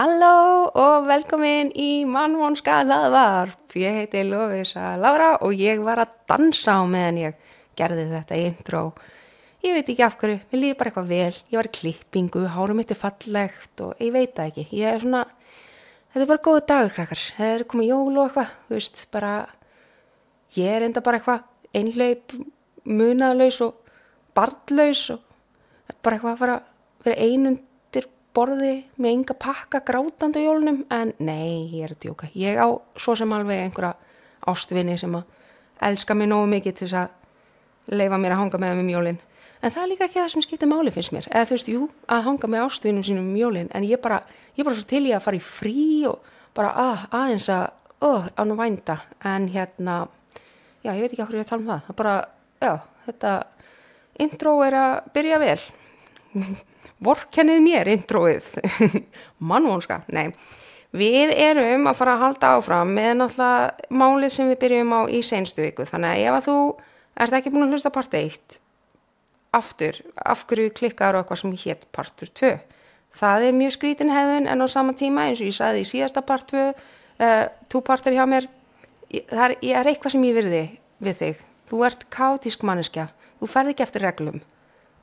Halló og velkomin í mannvonska hlaðvarp. Ég heiti Lovisa Laura og ég var að dansa á meðan ég gerði þetta intro. Ég veit ekki af hverju, mér líði bara eitthvað vel. Ég var í klippingu, hárum mitt er fallegt og ég veit það ekki. Ég er svona, þetta er bara góðu dagur krakkar. Það er komið jól og eitthvað, þú veist, bara, ég er enda bara eitthvað einhlaup, munalaus og barnlaus og bara eitthvað að fara að vera einundir borði með enga pakka grátandi jólunum en nei, ég er að djóka. Ég á svo sem alveg einhverja ástvinni sem að elska mig nógu mikið til þess að leifa mér að hanga með þeim um jólin. En það er líka ekki það sem skiptir máli finnst mér. Eða þú veist, jú, að hanga með ástvinnum sínum um jólin en ég bara, ég bara svo til ég að fara í frí og bara að, aðeins að oh, án og vænda en hérna, já, ég veit ekki hvað ég er að tala um það. Það bara, já, þetta intro er að byrja vel vorkennið mér introið. Mannvonska, nei. Við erum að fara að halda áfram með náttúrulega málið sem við byrjum á í seinstu viku, þannig að ef að þú ert ekki búin að hlusta part 1 aftur, af hverju klikkaður og eitthvað sem hétt partur 2 það er mjög skrítin hefðun en á sama tíma eins og ég sagði í síðasta part 2 uh, tú partur hjá mér það er, er eitthvað sem ég virði við þig, þú ert kátísk manneskja, þú ferð ekki eftir reglum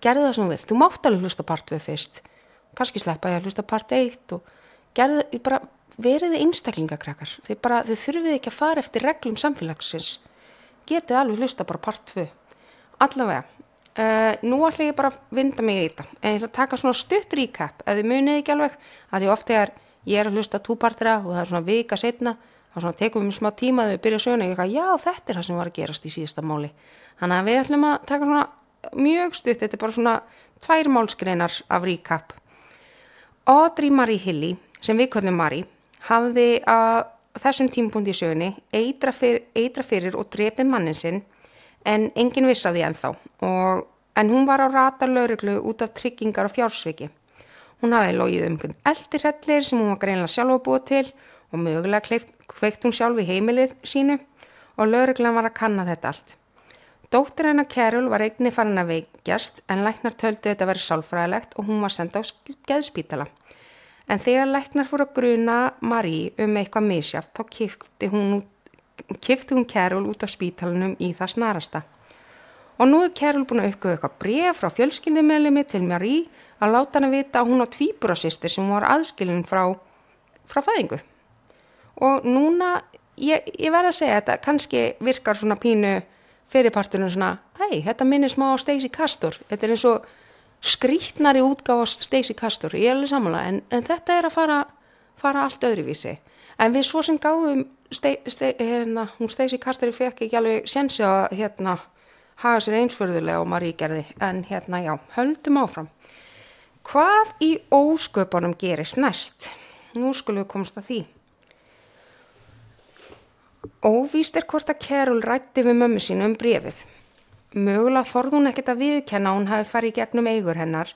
gerði það sem þú vilt, þú mátt alveg hlusta part 2 fyrst, kannski sleppa ég að hlusta part 1 og gerði bara veriði einstaklingakrakar þið, bara, þið þurfið ekki að fara eftir reglum samfélagsins, getið alveg hlusta bara part 2, allavega uh, nú ætla ég bara að vinda mig í þetta, en ég ætla að taka svona stutt recap, ef þið munið ekki alveg að því ofte er, ég er að hlusta túpartira og það er svona vika setna þá svona tekum við smá tíma þegar við byrja að eitthvað, já þetta er það sem var að gerast í síðasta máli. Þannig að við ætlum að taka svona mjög stutt, þetta er bara svona tvær málskreinar af recap. Audrey Marie Hilly, sem við kallum Marie, hafði að þessum tímpundi í sögunni eitra fyrir, eitra fyrir og drepið mannin sinn en enginn vissaði ennþá og, en hún var á rata lauruglu út af tryggingar og fjársviki. Hún hafði logið um eldirhellir sem hún var greinlega sjálf að búa til og mögulega kveikt hún sjálf í heimilið sínu og lauruglan var að kanna þetta allt. Dóttir hennar Carol var eigni farin að veikjast en læknar töldu þetta að vera sálfræðilegt og hún var senda á geðspítala. En þegar læknar fór að gruna Marie um eitthvað misjátt þá kifti hún, hún Carol út af spítalanum í það snarasta. Og nú er Carol búin að uppgöða eitthvað bref frá fjölskyldumellimi til Marie að láta hann að vita að hún á tvíburasýstir sem var aðskilin frá, frá fæðingu. Og núna, ég, ég verða að segja þetta, kannski virkar svona pínu fyrirpartunum svona, hei, þetta minnir smá á Stacey Castor, þetta er eins og skrítnari útgáð á Stacey Castor, ég er alveg samanlega, en, en þetta er að fara, fara allt öðruvísi. En við svo sem gáðum, Ste, Ste, hérna, hún Stacey Castor fekk ekki alveg sensi að hérna, haga sér einsförðulega og Marí gerði, en hérna já, höldum áfram. Hvað í ósköpunum gerist næst? Nú skulum við komast að því. Óvíst er hvort að Carol rætti við mömmu sín um brefið. Mögulega þorð hún ekkert að viðkenna hún hafi farið gegnum eigur hennar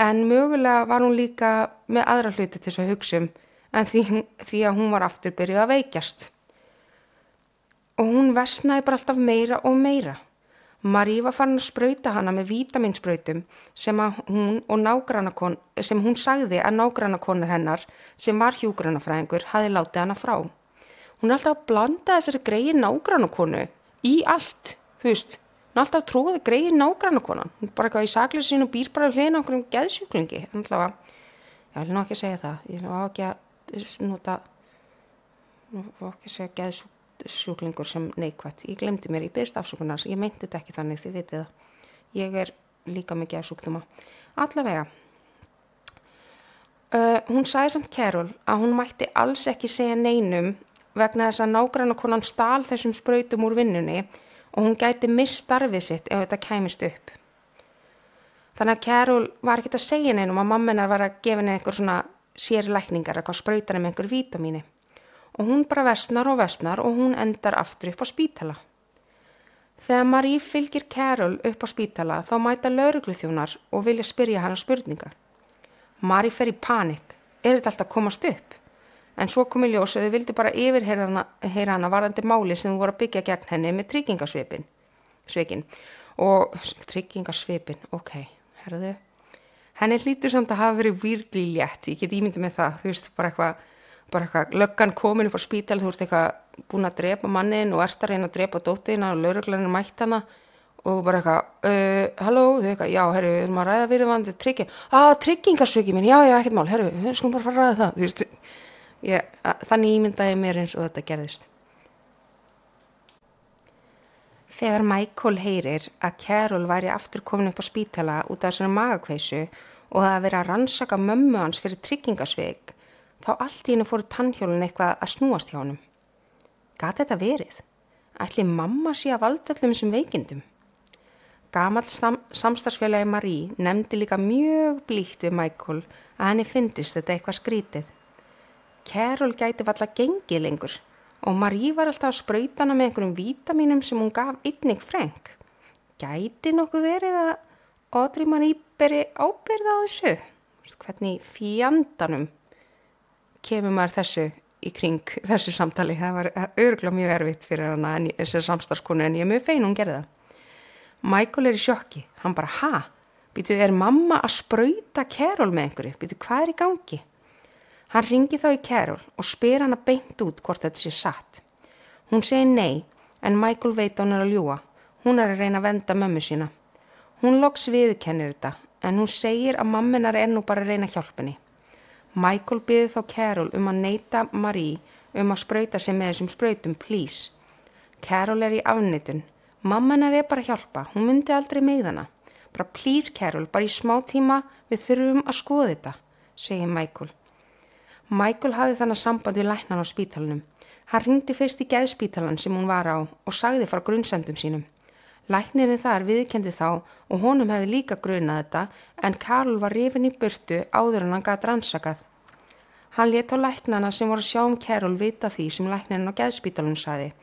en mögulega var hún líka með aðra hluti til þess að hugsa um en því, því að hún var aftur byrjuð að veikjast. Og hún vestnaði bara alltaf meira og meira. Marí var farin að spröyta hana með vítaminspröytum sem, hún, sem hún sagði að nágrannakonar hennar sem var hjúgrannafræðingur hafi látið hana frá hún er alltaf að blanda þessari greiði nágrannakonu í allt, þú veist. Hún er alltaf að tróða greiði nágrannakonan. Hún er bara eitthvað í saklið sín og býr bara hlýðin okkur um geðsjúklingi alltaf að, ég vil ná ekki að segja það. Ég vil ná ekki að nota ekki að segja geðsjúklingur sem neikvægt ég glemdi mér í byrst afsökunar. Ég meinti þetta ekki þannig þið vitið það. Ég er líka með geðsjúkduma allavega uh, hún sagði samt Carol að hún mætti alls ekki segja neinum vegna þess að nágrann konan stál þessum spröytum úr vinnunni og hún gæti misstarfið sitt ef þetta kæmist upp. Þannig að Carol var ekkert að segja neinum að mammenar var að gefa henni einhver svona sérlækningar eitthvað spröytar með einhver vítamíni og hún bara vestnar og vestnar og hún endar aftur upp á spítala. Þegar Marie fylgir Carol upp á spítala þá mæta laurugluþjónar og vilja spyrja hana spurningar. Marie fer í panik. Er þetta alltaf komast upp? En svo kom í ljós að þau vildi bara yfirheyra hana varandi máli sem þú voru að byggja gegn henni með tryggingasvipin svekin og tryggingasvipin, ok, herðu. Henni hlýtur samt að hafa verið výrli létt, ég get ímyndið með það, þú veist, bara eitthvað, bara eitthvað, löggan komin upp á spítal, þú ert eitthvað búin að drepa mannin og ert að reyna að drepa dóttina og lauruglanir mætt hana og bara eitthvað, uh, halló, þau eitthvað, já, herru, við erum að ræða fyrir vandi trygging, að tryggingarsöki minn, já, já, ekkert mál, herru, ég, að, þannig ímyndaði mér eins og þetta gerðist. Þegar Michael heyrir að Carol væri aftur komin upp á spítala út af þessari magakveisu og það að vera að rannsaka mömmu hans fyrir tryggingasveik, þá allt í hennu fóru tannhjólun eitthvað að snúast hjá honum. Gat þetta verið? Ætli mamma sé að valda öllum þessum veikindum? Gamall sam samstagsfélagi Marie nefndi líka mjög blíkt við Michael að henni fyndist þetta eitthvað skrítið. Carol gæti valla gengið lengur og Marie var alltaf að spröyta hana með einhverjum vítaminum sem hún gaf einnig freng. Gæti nokkuð verið að Audrey Marie beri ábyrða á þessu? Hvernig fjandanum kemur maður þessu í kring þessu samtali? Það var örgulega mjög erfitt fyrir hana en þessi samstarfskonu en ég er mjög fein hún gerði það. Michael er í sjokki, hann bara ha? Býtu, er mamma að spröyta Carol með einhverju? Býtu, hvað er í gangi? Hann ringi þá í Carol og spyr hann að beint út hvort þetta sé satt. Hún segi nei, en Michael veit hann er að ljúa. Hún er að reyna að venda mömmu sína. Hún loks viðkennir þetta, en hún segir að mamminar er nú bara að reyna hjálpunni. Michael byrði þá Carol um að neyta Marie um að spröyta sig með þessum spröytum, please. Carol er í afnitun. Mamminar er bara að hjálpa, hún myndi aldrei með hana. Bara please Carol, bara í smá tíma við þurfum að skoða þetta, segir Michael. Michael hafði þannig samband við læknan á spítalunum. Hann ringdi fyrst í geðspítalan sem hún var á og sagði frá grunnsendum sínum. Læknirinn þar viðkendi þá og honum hefði líka grunað þetta en Karl var rifin í burtu áður en hann gæti rannsakað. Hann let á læknana sem voru sjá um Carol vita því sem læknirinn á geðspítalunum saði.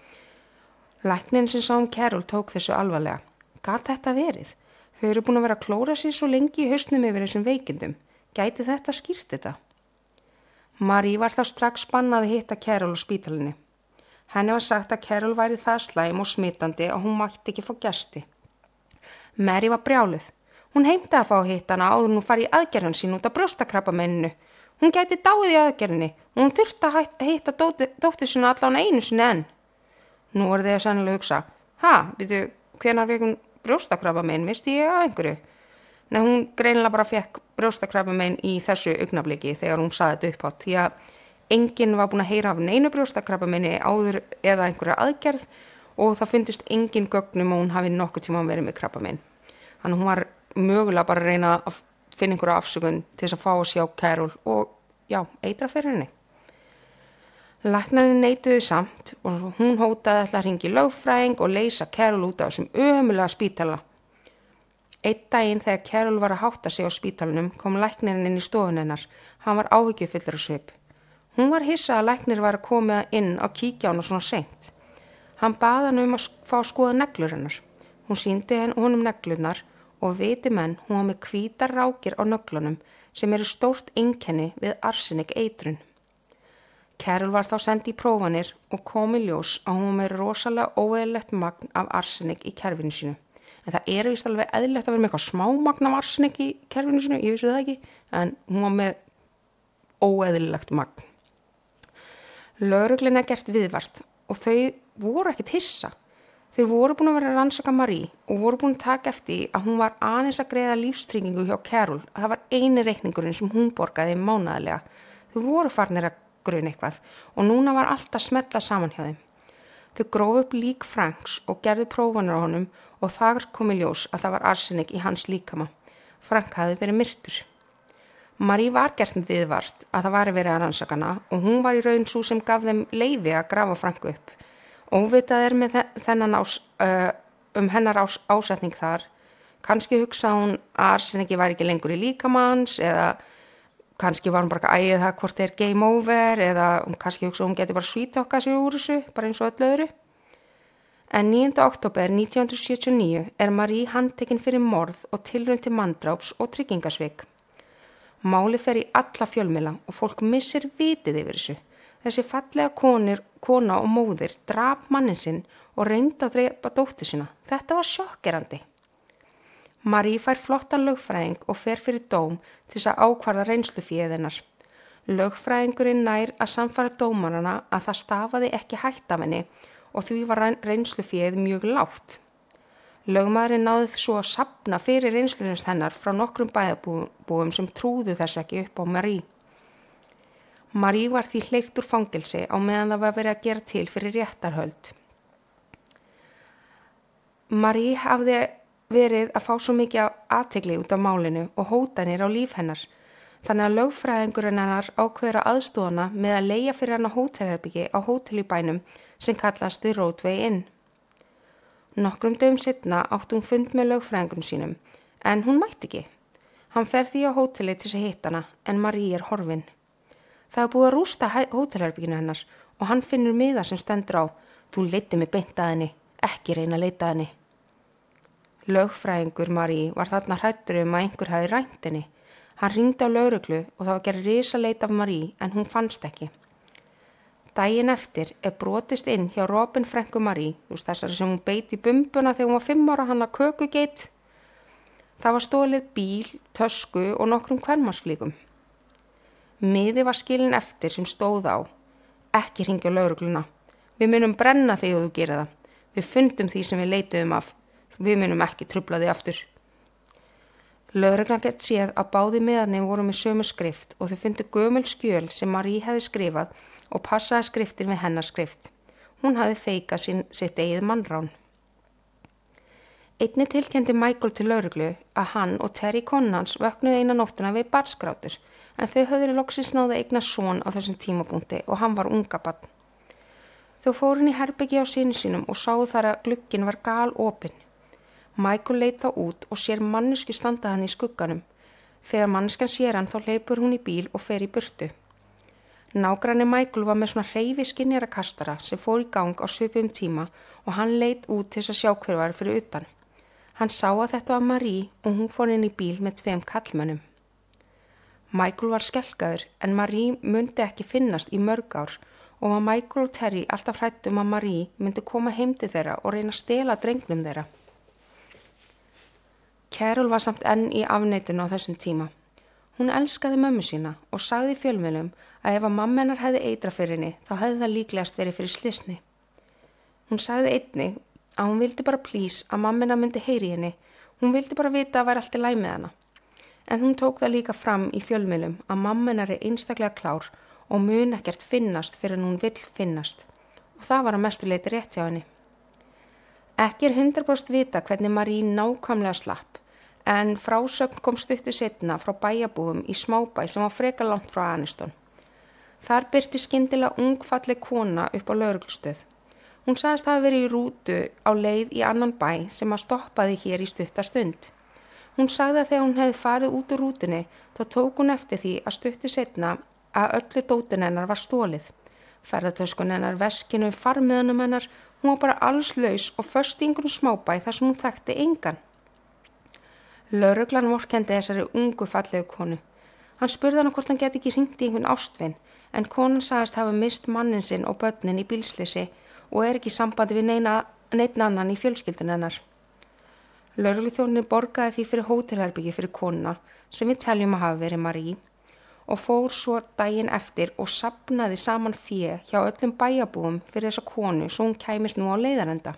Læknirinn sem sá um Carol tók þessu alvarlega. Gat þetta verið? Þau eru búin að vera að klóra sér svo lengi í hausnum yfir þessum veikindum. Gæti þetta skýrt þetta? Marie var þá strax spannað að hitta Carol á spítalinni. Henni var sagt að Carol væri það slæm og smitandi og hún mætti ekki fá gæsti. Mary var brjáluð. Hún heimti að fá að hitta hana áður hún fari í aðgerðan sín út af brjóstakrappamenninu. Hún gæti dáið í aðgerðinni og hún þurfti að hitta dóttir sinna allan einu sinni enn. Nú voru þið að sannilega hugsa, ha, við þau, hvernar vekun brjóstakrappamenn misti ég að einhverju? Nei, hún greinilega bara fekk brjóstakrafum einn í þessu augnabliki þegar hún saði þetta upp átt því að enginn var búin að heyra af neinu brjóstakrafum einni áður eða einhverja aðgerð og það fundist enginn gögnum og hún hafi nokkuð tíma verið með krafum einn. Þannig hún var mögulega bara að reyna að finna einhverja afsökun til þess að fá að sjá Kærul og já, eitra fyrir henni. Læknarinn neituði samt og hún hótaði alltaf að ringi lögfræðing og leysa Kærul út af þessum ömulega spítala Eitt daginn þegar Carol var að hátta sig á spítalunum kom læknirinn inn í stofunennar. Hann var áhyggjufullur að svip. Hún var hissa að læknir var að koma inn á kíkja hann og svona seint. Hann baða hann um að fá að skoða neglur hennar. Hún síndi henn honum neglunar og viti menn hún var með kvítar rákir á nöglunum sem eru stórt innkenni við arsenik eitrun. Carol var þá sendið í prófanir og kom í ljós að hún var með rosalega óeðlegt magn af arsenik í kerfinu sínu en það er vist alveg eðlilegt að vera með eitthvað smámagna varsin ekki í kerfinu sinu, ég vissi það ekki en hún var með óeðlilegt magn. Lauruglina gert viðvart og þau voru ekkit hissa. Þau voru búin að vera rannsaka Marie og voru búin að taka eftir að hún var aðeins að greiða lífstryggingu hjá Carol. Að það var eini reikningurinn sem hún borgaði mánaðlega þau voru farnir að gruna eitthvað og núna var allt að smetla saman hjá þeim Þau gróðu upp lík Franks og gerðu prófanur á honum og þar kom í ljós að það var arsenik í hans líkama. Frank hafi verið myrtur. Marie var gert viðvart að það var verið að rannsakana og hún var í raun svo sem gaf þeim leiði að grafa Frank upp. Óvitað er með ás, uh, um hennar ás, ásetning þar. Kanski hugsa hún að arseniki var ekki lengur í líkamanns eða kannski var hún bara að ægið það hvort það er game over eða kannski hugsa hún geti bara svítokkað sér úr þessu bara eins og öllu öðru. En 9. oktober 1979 er Marie handtekinn fyrir morð og tilrönd til mandráps og tryggingasveik. Máli fer í alla fjölmila og fólk missir vitið yfir þessu. Þessi fallega konir, kona og móðir draf mannin sinn og reynda að drepa dóttir sína. Þetta var sjokkerandi. Marie fær flottan lögfræðing og fer fyrir dóm til að ákvarða reynslufíðinnar. Lögfræðingurinn nær að samfara dómarana að það stafaði ekki hætt af henni og því var reynslufíð mjög látt. Lögmaðurinn náði svo að sapna fyrir reynslunins hennar frá nokkrum bæðabúum sem trúðu þess ekki upp á Marie. Marie var því hleyft úr fangilsi á meðan það var verið að gera til fyrir réttarhöld. Marie hafði verið að fá svo mikið aðtegli út af málinu og hótanir á líf hennar. Þannig að lögfræðingurinn hennar ákveður að aðstóðana með að leia fyrir hann á hótelherbyggi á hótelibænum sem kallast The Roadway Inn. Nokkrum dögum setna átt hún fund með lögfræðingunum sínum en hún mætti ekki. Hann fer því á hóteli til þess að hitta hana en Marie er horfin. Það er búið að rústa hótelherbygginu hennar og hann finnur miða sem stendur á Þú leiti mig beint að henni, ekki reyna að leita henni. Lögfræðingur Marí var þarna hrættur um að einhver hafi rænt henni. Hann ringdi á lauruglu og það var gerð risa leit af Marí en hún fannst ekki. Dægin eftir er brotist inn hjá Robin Franku Marí, þú veist þessari sem hún beiti bumbuna þegar hún var fimm ára hann að kökugeitt. Það var stólið bíl, tösku og nokkrum kvernmarsflíkum. Miði var skilin eftir sem stóð á. Ekki ringja laurugluna. Við munum brenna þegar þú gerir það. Við fundum því sem við leituðum af. Við munum ekki trubla því aftur. Lögreglan gett séð að báði meðarni voru með sömu skrift og þau fundi gömul skjöl sem Marie hefði skrifað og passaði skriftin við hennar skrift. Hún hafi feikað sín, sitt eigið mannrán. Einni tilkendi Michael til lauruglu að hann og Terry Connans vöknuði eina nóttuna við barskrátur en þau höfður loksins náði eigna són á þessum tímabúndi og hann var unga bann. Þau fórin í herbyggi á sínu sínum og sáu þar að glukkin var gal opinn. Michael leit þá út og sér manneski standa hann í skugganum. Þegar manneskan sér hann þá leipur hún í bíl og fer í burtu. Nágranni Michael var með svona reyfi skinnjara kastara sem fór í gang á svipum tíma og hann leit út til þess að sjá hver var fyrir utan. Hann sá að þetta var Marie og hún fór inn í bíl með tveim kallmönnum. Michael var skelkaður en Marie myndi ekki finnast í mörg ár og var Michael og Terry alltaf hrættum að Marie myndi koma heimdi þeirra og reyna að stela drengnum þeirra. Carol var samt enn í afneitinu á þessum tíma. Hún elskaði mömmu sína og sagði fjölmjölum að ef að mammenar hefði eitra fyrir henni þá hefði það líklegast verið fyrir slisni. Hún sagði einni að hún vildi bara plís að mammina myndi heyri henni, hún vildi bara vita að vera allt í læg með hana. En hún tók það líka fram í fjölmjölum að mammenar er einstaklega klár og mun ekkert finnast fyrir en hún vill finnast og það var að mestu leiti rétt hjá henni. Ekki er 100% vita hvernig Marí nákvæmlega slapp en frásögn kom stuttu setna frá bæjabúum í smábæ sem var freka langt frá Aniston. Þar byrti skindilega ungfalleg kona upp á lauruglustöð. Hún sagðist að verið í rútu á leið í annan bæ sem að stoppaði hér í stuttastund. Hún sagði að þegar hún hefði farið út úr rútunni þá tók hún eftir því að stuttu setna að öllu dótin hennar var stólið. Ferðartöskun hennar, veskinu, farmiðanum hennar, hún var bara alls laus og först í einhvern smábæ þar sem hún þekkti engan. Lauruglan vorkendi þessari ungu fallegu konu. Hann spurði hann hvort hann geti ekki ringt í einhvern ástvinn en konan sagðist hafa mist mannin sinn og börnin í bílslisi og er ekki sambandi við neina, annan í fjölskyldun hennar. Laurugluþjónin borgaði því fyrir hótelherbyggi fyrir konuna sem við teljum að hafa verið Marí og fór svo daginn eftir og sapnaði saman fjö hjá öllum bæjabúum fyrir þessa konu svo hún kæmist nú á leiðarenda.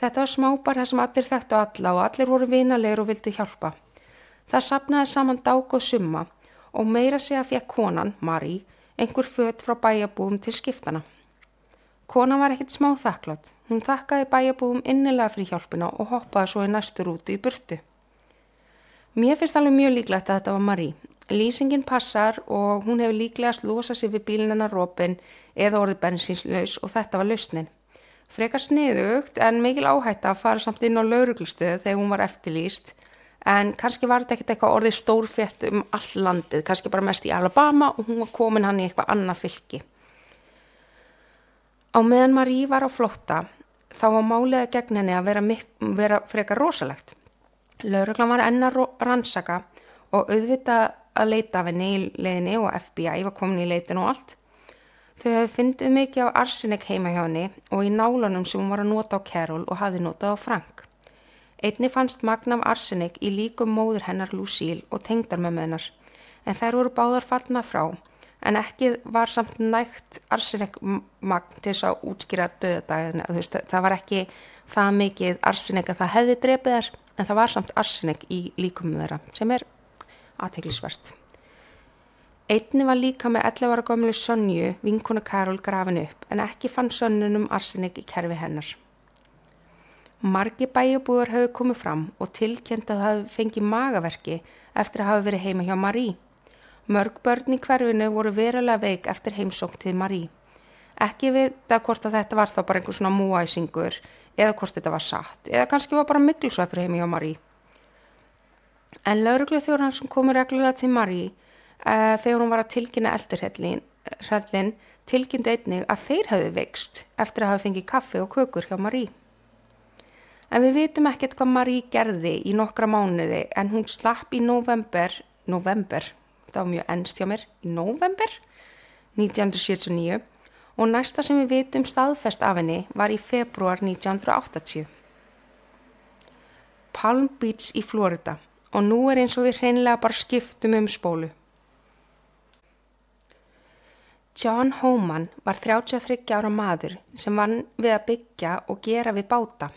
Þetta var smábar þar sem allir þekktu alla og allir voru vinalegir og vildu hjálpa. Það sapnaði saman dag og summa og meira segja fekk konan, Marí, einhver fött frá bæjabúum til skiptana. Konan var ekkit smá þakklátt. Hún þakkaði bæjabúum innilega fyrir hjálpina og hoppaði svo í næstu rútu í burtu. Mér finnst alveg mjög líklegt að þetta var Marí. Lýsingin passar og hún hefur líklegast losað sér við bílinna rópin eða orðið bensinslaus og þetta var lausnin. Frekar sniðugt en mikil áhætt að fara samt inn á lauruglustöðu þegar hún var eftirlýst en kannski var þetta ekkert eitthvað orðið stórfett um all landið, kannski bara mest í Alabama og hún var komin hann í eitthvað annað fylki. Á meðan Marí var á flotta þá var máliða gegn henni að vera, vera frekar rosalegt. Lauruglan var enna rannsaka og auðvita að leita af henni í leðinni og FBI var komin í leitin og allt Þau hefði fyndið mikið af arsenik heima hjá henni og í nálunum sem hún var að nota á Carol og hafi notað á Frank. Einni fannst magnaf arsenik í líkum móður hennar Lucille og tengdar með möðnar, en þær voru báðar fallna frá, en ekki var samt nægt arsenikmagn til þess að útskýra döðadagina, veist, það var ekki það mikið arsenik að það hefði drefið þær, en það var samt arsenik í líkum þeirra, sem er aðteglisvert. Einni var líka með 11 ára gömlu Sonju, vinkuna Karol, grafin upp, en ekki fann sönnunum arsenik í kerfi hennar. Margi bæjubúður höfðu komið fram og tilkjent að það fengið magaverki eftir að hafa verið heima hjá Marí. Mörg börn í hverfinu voru verulega veik eftir heimsókn til Marí. Ekki vita hvort að þetta var þá bara einhver svona múæsingur eða hvort þetta var satt eða kannski var bara miklusveipur heima hjá Marí. En lauruglu þjóran sem komu reglulega til Marí uh, þegar hún var að tilkynna eldirhellin tilkynnti einnig að þeir hefðu veikst eftir að hafa fengið kaffi og kökur hjá Marí. En við vitum ekkert hvað Marie gerði í nokkra mánuði en hún slapp í november, november, það var mjög ennst hjá mér, í november 1979 og næsta sem við vitum staðfest af henni var í februar 1980. Palm Beach í Florida og nú er eins og við hreinlega bara skiptum um spólu. John Homan var 33 ára maður sem vann við að byggja og gera við báta.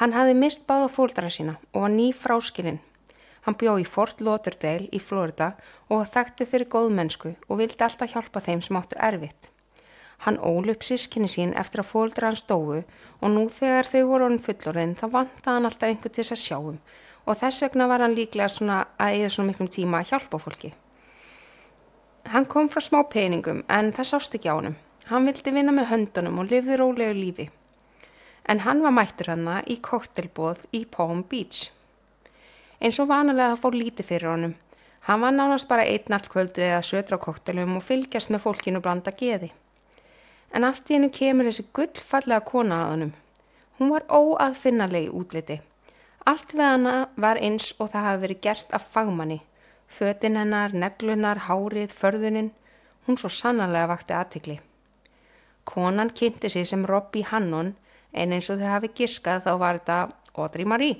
Hann hafði mist báða fóldra sína og var ný fráskilinn. Hann bjó í Fort Lauderdale í Florida og þekktu fyrir góðmennsku og vildi alltaf hjálpa þeim sem áttu erfitt. Hann ól upp sískinni sín eftir að fóldra hans dóu og nú þegar þau voru honum fullorðin þá vanta hann alltaf einhver til þess að sjáum og þess vegna var hann líklega svona að eða svona miklum tíma að hjálpa fólki. Hann kom frá smá peningum en það sást ekki á hann. Hann vildi vinna með höndunum og lifði rólegu lífi en hann var mættur hana í koktelbóð í Palm Beach. Eins og vanalega það fór lítið fyrir honum. Hann var nánast bara einn allt kvöldu eða södra á koktelum og fylgjast með fólkinu blanda geði. En allt í hennu kemur þessi gullfallega kona að honum. Hún var óaðfinnalegi útliti. Allt við hana var eins og það hafi verið gert af fagmanni. Fötin hennar, neglunar, hárið, förðunin. Hún svo sannarlega vakti aðtikli. Konan kynnti sig sem Robbie Hannon en eins og þau hafi giskað þá var þetta Audrey Marie.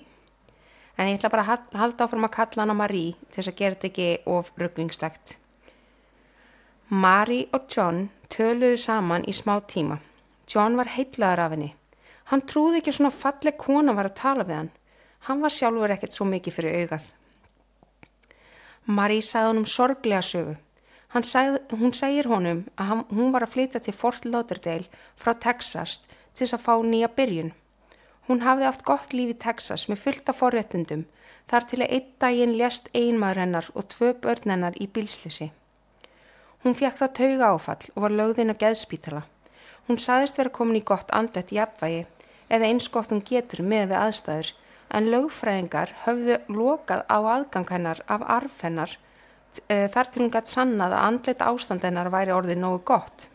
En ég ætla bara að halda áfram að kalla hana Marie til þess að gera þetta ekki of brugglingslegt. Marie og John töluðu saman í smá tíma. John var heitlaður af henni. Hann trúði ekki svona falleg kona var að tala við hann. Hann var sjálfur ekkert svo mikið fyrir augað. Marie sagði honum sorglega sögu. Sagði, hún segir honum að hann, hún var að flytja til Fort Lauderdale frá Texas til þess að fá nýja byrjun. Hún hafði haft gott líf í Texas með fullta forréttundum þar til að einn daginn lést einmaður hennar og tvö börn hennar í bílslisi. Hún fekk það tauga áfall og var lögðinn á geðspítala. Hún saðist vera komin í gott andlet í apvægi eða eins gott hún getur með við aðstæður en lögfræðingar höfðu lokað á aðgang hennar af arf hennar e, þar til hún gætt sannað að andlet ástand hennar væri orðið nógu gott.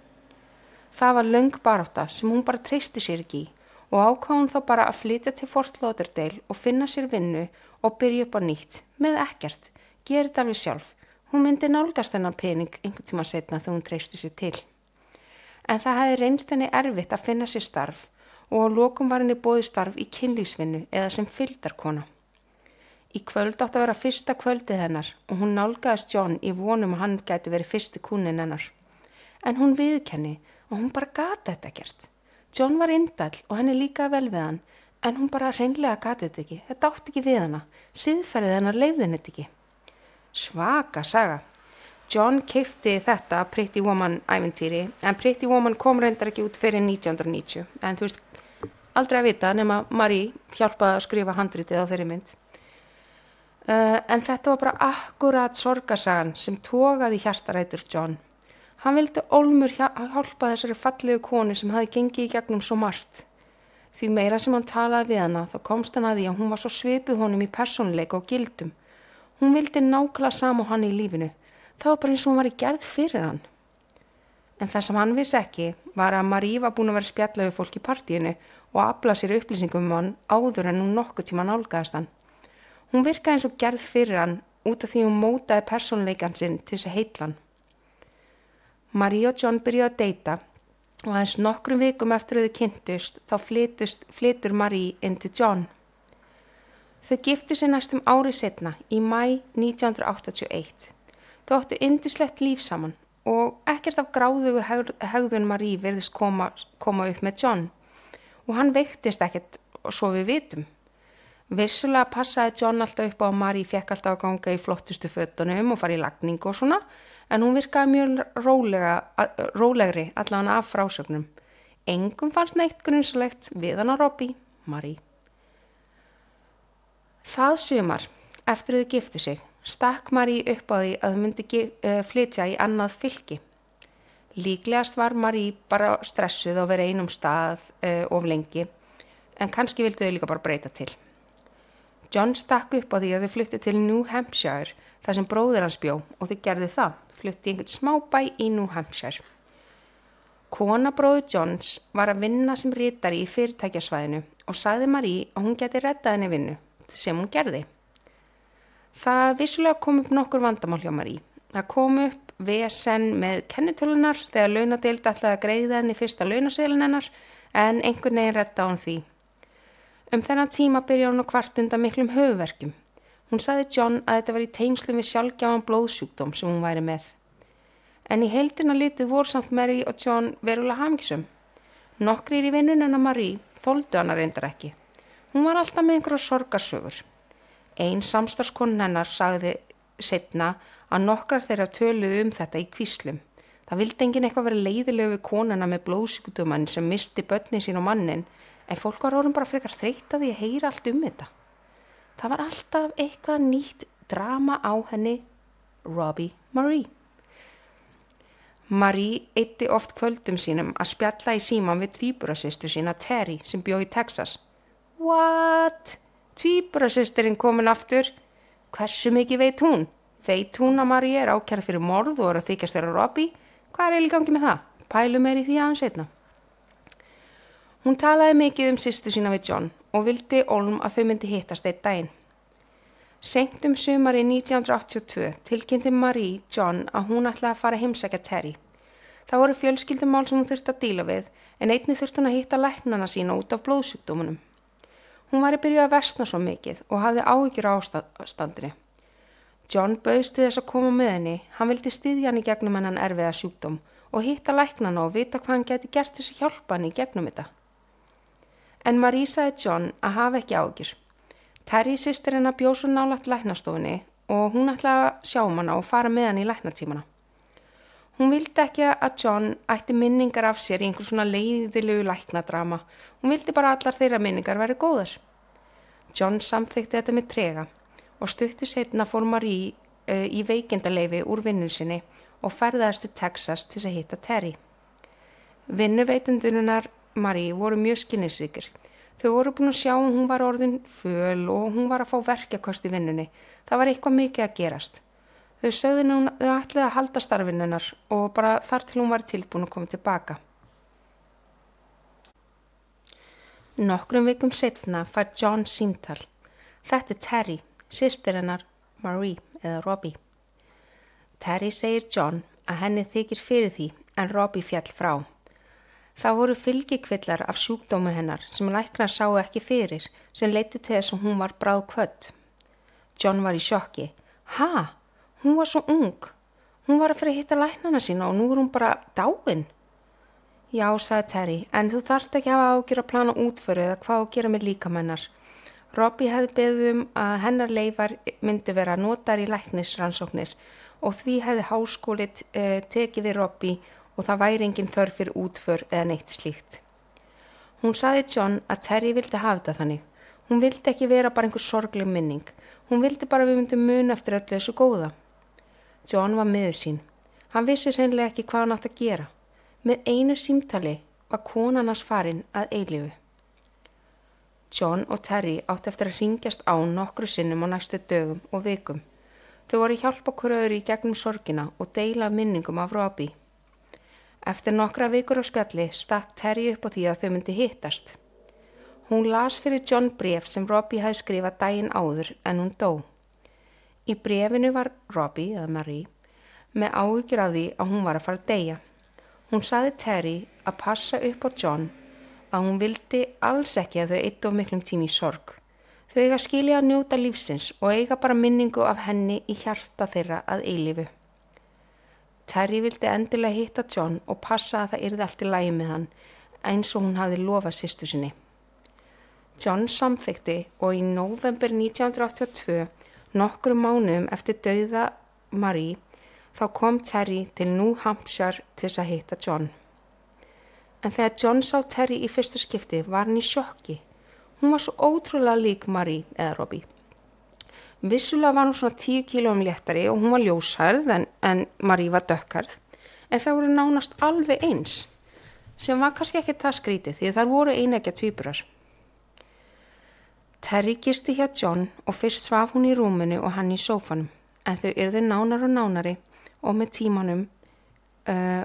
Það var löng baráta sem hún bara treysti sér ekki og ákváð hún þá bara að flytja til Fort Lauderdale og finna sér vinnu og byrja upp á nýtt með ekkert, gera þetta alveg sjálf. Hún myndi nálgast hennar pening einhvern tíma setna þegar hún treysti sér til. En það hefði reynst henni erfitt að finna sér starf og á lokum var henni bóði starf í kynlýsvinnu eða sem fylgdarkona. Í kvöld átt að vera fyrsta kvöldið hennar og hún nálgæðist John í vonum að hann gæti verið fyrsti kúnin hennar. En hún viðkenni og hún bara gata þetta gert. John var indall og henni líka vel við hann en hún bara reynlega gati þetta ekki. Þetta átt ekki við hana. Siðferðið hennar leiðin þetta ekki. Svaka saga. John keipti þetta Pretty Woman æventýri en Pretty Woman kom reyndar ekki út fyrir 1990 en þú veist aldrei að vita nema Marie hjálpaði að skrifa handritið á þeirri mynd. Uh, en þetta var bara akkurat sorgasagan sem tókaði hjartarætur John. Hann vildi Olmur hjálpa þessari fallegu konu sem hafi gengið í gegnum svo margt. Því meira sem hann talaði við hana þá komst hann að því að hún var svo svipið honum í personleika og gildum. Hún vildi nákvæmlega saman hann í lífinu. Það var bara eins og hún var í gerð fyrir hann. En það sem hann vissi ekki var að Marí var búin að vera spjallega við fólk í partíinu og afla sér upplýsingum um hann áður en hún nokkuð tíma nálgæðast hann. Hún virkaði eins og gerð fyrir hann út af því hún mótaði personleikan sinn til þess að heitlan. Marie og John byrjuði að deyta og aðeins nokkrum vikum eftir að þau kynntust þá flytur Marie inn til John. Þau gifti sér næstum ári setna í mæ 1981. Þau áttu indislegt líf saman og ekkert af gráðugu hegðun Marie verðist koma, koma upp með John og hann veiktist ekkert svo við vitum. Vissulega passaði John alltaf upp á að Marie fekk alltaf að ganga í flottustu fötunum og fara í lagning og svona en hún virkaði mjög rólega, rólegri allavega af frásögnum. Engum fannst neitt grunnsalegt við hann á Robbie, Marie. Það sumar, eftir þau giftu sig, stakk Marie upp á því að þau myndi uh, flytja í annað fylki. Líklegast var Marie bara stressuð á vera einum stað uh, of lengi, en kannski vildu þau líka bara breyta til. John stakk upp á því að þau flytti til New Hampshire, þar sem bróður hans bjó, og þau gerðu það, flytti einhvern smábæ í New Hampshire. Kona bróður Johns var að vinna sem rítari í fyrirtækjasvæðinu og sagði Marie að hún geti rettað henni vinnu sem hún gerði. Það vissulega kom upp nokkur vandamál hjá Marí. Það kom upp VSN með kennitölunar þegar launadeild ætlaði að greiða henni fyrsta launaseilin hennar en einhvern veginn retta á hann því. Um þennan tíma byrja hún á kvartunda miklum höfuverkjum. Hún saði John að þetta var í tengslu við sjálfgjáðan blóðsjúkdóm sem hún væri með. En í heildina litið voru samt Mary og John verulega hafngisum. Nokkrir í vinnun en að Marie þóldu hana reyndar ekki. Hún var alltaf með einhverju sorgarsögur. Einn samstarfskonun hennar sagði setna að nokkrar þeirra töluðu um þetta í kvíslum. Það vildi enginn eitthvað vera leiðilegu við konuna með blóðsíkutumann sem misti börnin sín og mannin en fólk var orðin bara frekar þreytt að því að heyra allt um þetta. Það var alltaf eitthvað nýtt drama á henni Robbie Marie. Marie eitti oft kvöldum sínum að spjalla í síman við tvíburasýstu sína Terry sem bjó í Texas. What? Tvíbrasisturinn komin aftur? Hversu mikið veit hún? Veit hún að Marie er ákjæra fyrir morð og er að þykjast þeirra Robbie? Hvað er eiginlega gangið með það? Pælum er í því aðeins einna. Hún talaði mikið um sýstu sína við John og vildi Olm að þau myndi hittast eitt daginn. Sengt um sumari 1982 tilkynnti Marie John að hún ætlaði að fara heimsækja Terry. Það voru fjölskyldumál sem hún þurfti að díla við en einni þurfti hún að hitta læknana sína út af blóðsjúkdómunum. Hún var í byrju að versna svo mikið og hafði áhyggjur á ástandinu. John bauðst til þess að koma með henni, hann vildi styðja hann í gegnum hennan erfiða sjúkdóm og hitta læknana og vita hvað hann geti gert þess að hjálpa hann í gegnum þetta. En Marie sagði John að hafa ekki áhyggjur. Terry sýstir hennar bjóð svo nálagt læknastofunni og hún ætlaði að sjá um hann og fara með hann í læknatímana. Hún vildi ekki að John ætti minningar af sér í einhvers svona leiðilegu læknadrama. Hún vildi bara allar þeirra minningar verið góðar. John samþykti þetta með trega og stuttu setna fór Marie uh, í veikindaleifi úr vinnun sinni og ferðaðist til Texas til að hitta Terry. Vinnuveitundunnar Marie voru mjög skinnisríkir. Þau voru búin að sjá hún var orðin föl og hún var að fá verkjakost í vinnunni. Það var eitthvað mikið að gerast. Þau sögðu nú þau ætlaði að halda starfinnunar og bara þar til hún var tilbúin að koma tilbaka. Nokkrum vikum setna fær John símtal. Þetta er Terry, sýstir hennar Marie eða Robbie. Terry segir John að henni þykir fyrir því en Robbie fjall frá. Það voru fylgikvillar af sjúkdómi hennar sem læknar sáu ekki fyrir sem leitu til þess að hún var bráð kvött. John var í sjokki. Hæ? Hún var svo ung. Hún var að fyrir að hitta læknana sína og nú er hún bara dáin. Já, sagði Terry, en þú þarft ekki að hafa ágjur að plana útföru eða hvað að gera með líkamennar. Robbie hefði beðið um að hennar leifar myndi vera notar í læknisrannsóknir og því hefði háskólit eh, tekið við Robbie og það væri enginn þörf fyrir útför eða neitt slíkt. Hún saði John að Terry vildi hafa þetta þannig. Hún vildi ekki vera bara einhver sorgleg minning. Hún vildi bara við myndum mun eftir öllu þessu góða. John var miður sín. Hann vissi hreinlega ekki hvað hann átt að gera. Með einu símtali var konarnas farin að eilifu. John og Terry átt eftir að ringjast á nokkru sinnum á næstu dögum og vikum. Þau voru hjálpa hverju í gegnum sorgina og deila minningum af Robbie. Eftir nokkra vikur á spjalli stakk Terry upp á því að þau myndi hittast. Hún las fyrir John bref sem Robbie hafi skrifað daginn áður en hún dó. Í brefinu var Robbie, eða Marie, með áhyggjur af því að hún var að fara að deyja. Hún saði Terry að passa upp á John að hún vildi alls ekki að þau eitt of miklum tími í sorg Þau eiga skilja að njóta lífsins og eiga bara minningu af henni í hjarta þeirra að eilifu. Terry vildi endilega hitta John og passa að það yrði allt í lægi með hann eins og hún hafði lofað sýstu sinni. John samþykti og í november 1982, nokkru mánuðum eftir dauða Marie, þá kom Terry til New Hampshire til þess að hitta John. En þegar John sá Terry í fyrsta skipti var hann í sjokki. Hún var svo ótrúlega lík Marie eða Robbie. Vissulega var hún svona 10 kílóum léttari og hún var ljósharð en, en Marie var dökkarð. En það voru nánast alveg eins sem var kannski ekki það skrítið því þar voru einægja tvíburar. Terry gisti hjá John og fyrst svaf hún í rúminu og hann í sófanum en þau yrðu nánar og nánari og með tímanum uh,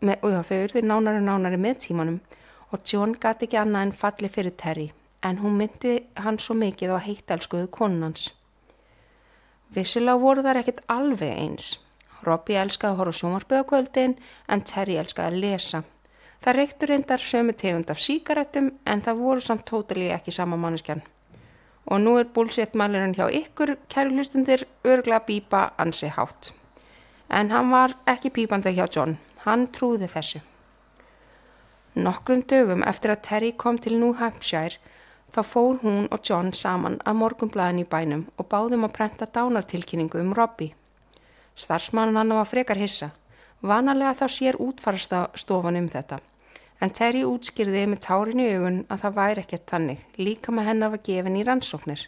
með, og já, þau yrðu nánar og nánari með tímanum og John gati ekki annað en falli fyrir Terry en hún myndi hann svo mikið á heittelskuðu konunans. Vissilega voru þar ekkit alveg eins. Robbie elskaði að horfa sjómarbyðakvöldin en Terry elskaði að lesa. Það reyktur reyndar sömu tegund af síkaretum en það voru samt tótali ekki sama manneskjan. Og nú er búlséttmælirinn hjá ykkur, kæri hlustundir, örgla bípa ansi hátt. En hann var ekki pípandi hjá John, hann trúði þessu. Nokkrum dögum eftir að Terry kom til New Hampshire þá fór hún og John saman að morgumblæðin í bænum og báðum að prenta dánartilkynningu um Robbie. Starfsmannan hann var frekar hissa. Vanalega þá sér útfarastofan um þetta. En Terry útskýrði með tárin í augun að það væri ekkert þannig, líka með hennar var gefin í rannsóknir.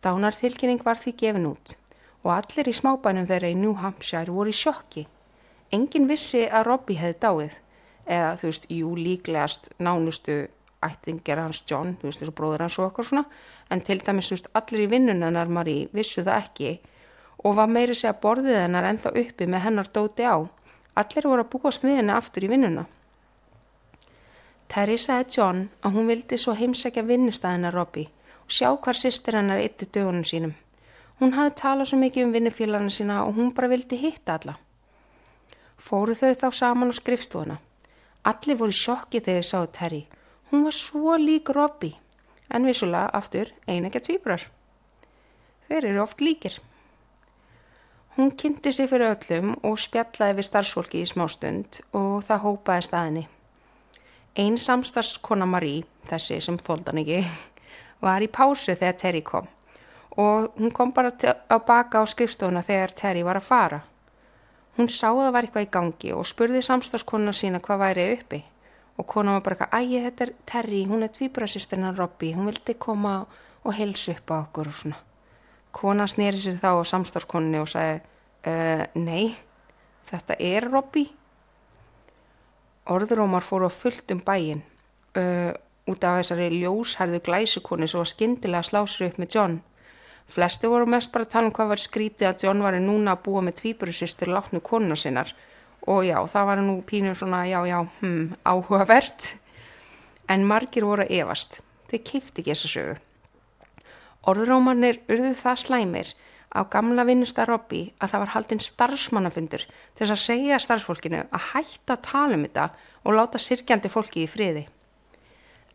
Dánartilkynning var því gefin út og allir í smábænum þeirra í New Hampshire voru í sjokki. Engin vissi að Robbie hefði dáið, eða þú veist, jú líklegast nánustu ættingera hans John, þú veist, þessu bróður hans og okkur svona, en til dæmis, þú veist, allir í vinnunennar Marie vissu það ekki og var meiri segja borðið hennar ennþá uppi með hennar dóti á. Allir voru að búast við henni aftur í vinnuna. Terry sagði John að hún vildi svo heimsækja vinnustæðina Robbie og sjá hvar sýstir hennar eitti dögunum sínum. Hún hafði talað svo mikið um vinnufélarna sína og hún bara vildi hitta alla. Fóru þau þá saman á skrifstofuna. Allir voru sjokki þegar þau sáðu Terry. Hún var svo lík Robbie, en vissulega aftur einægja tvíbrar. Þeir eru oft líkir. Hún kynnti sig fyrir öllum og spjallaði við starfsfólki í smástund og það hópaði staðinni. Einn samstarfskona Marie, þessi sem þóldan ekki, var í pásu þegar Terry kom og hún kom bara á baka á skrifstofuna þegar Terry var að fara. Hún sá að það var eitthvað í gangi og spurði samstarfskona sína hvað væri uppi og kona var bara eitthvað, æg þetta er Terry, hún er tvíbrasisturinn að Robbie, hún vildi koma og helsa upp á okkur og svona. Kona snýri sér þá á samstarfskonni og sagði, uh, nei, þetta er Robbie orðrómar fóru á fullt um bæin uh, út af þessari ljósherðu glæsukonni sem var skindilega slásri upp með John. Flesti voru mest bara að tala um hvað var skrítið að John var núna að búa með tvíburusistur látnu konuna sinnar og já, það var nú pínur svona, já, já, hmm, áhugavert. En margir voru að evast. Þau keifti ekki þessa sögu. Orðrómanir urðu það slæmir á gamla vinnusta Robby að það var haldinn starfsmannafundur til þess að segja starfsfólkinu að hætta að tala um þetta og láta sirkjandi fólki í friði.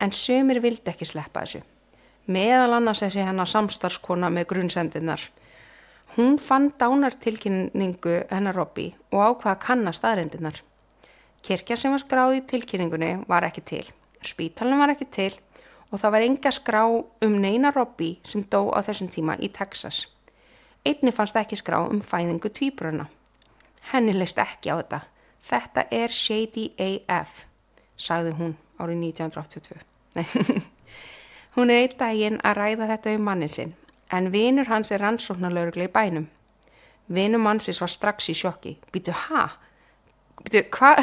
En sömur vildi ekki sleppa þessu. Meðal annars þessi hennar samstarfskona með grunnsendinnar. Hún fann dánartilkynningu hennar Robby og ákvaða kannast aðrendinnar. Kirkja sem var skráð í tilkynningunni var ekki til. Spítalinn var ekki til og það var enga skrá um neina Robby sem dó á þessum tíma í Texas. Einni fannst ekki skrá um fæðingu tvíbruna. Henni leist ekki á þetta. Þetta er Shady AF, sagði hún árið 1982. hún er einn daginn að ræða þetta um mannin sinn, en vinur hans er rannsóknarlauruglega í bænum. Vinur mannsins var strax í sjokki. Býtu, ha? Býtu, hvað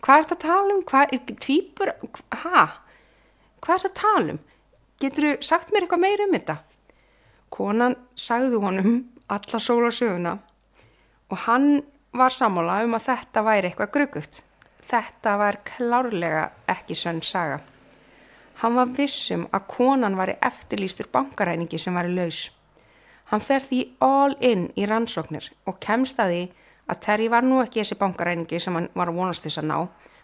hva er þetta að tala um? Hvað er tvíbur? Ha? Hvað er þetta að tala um? Getur þú sagt mér eitthvað meir um þetta? Konan sagði honum alla sólarsöguna og hann var sammála um að þetta væri eitthvað grugugt. Þetta var klárlega ekki sönn saga. Hann var vissum að konan var eftirlýstur bankaræningi sem var laus. Hann fer því all in í rannsóknir og kemst að því að Terry var nú ekki þessi bankaræningi sem hann var að vonast þess að ná.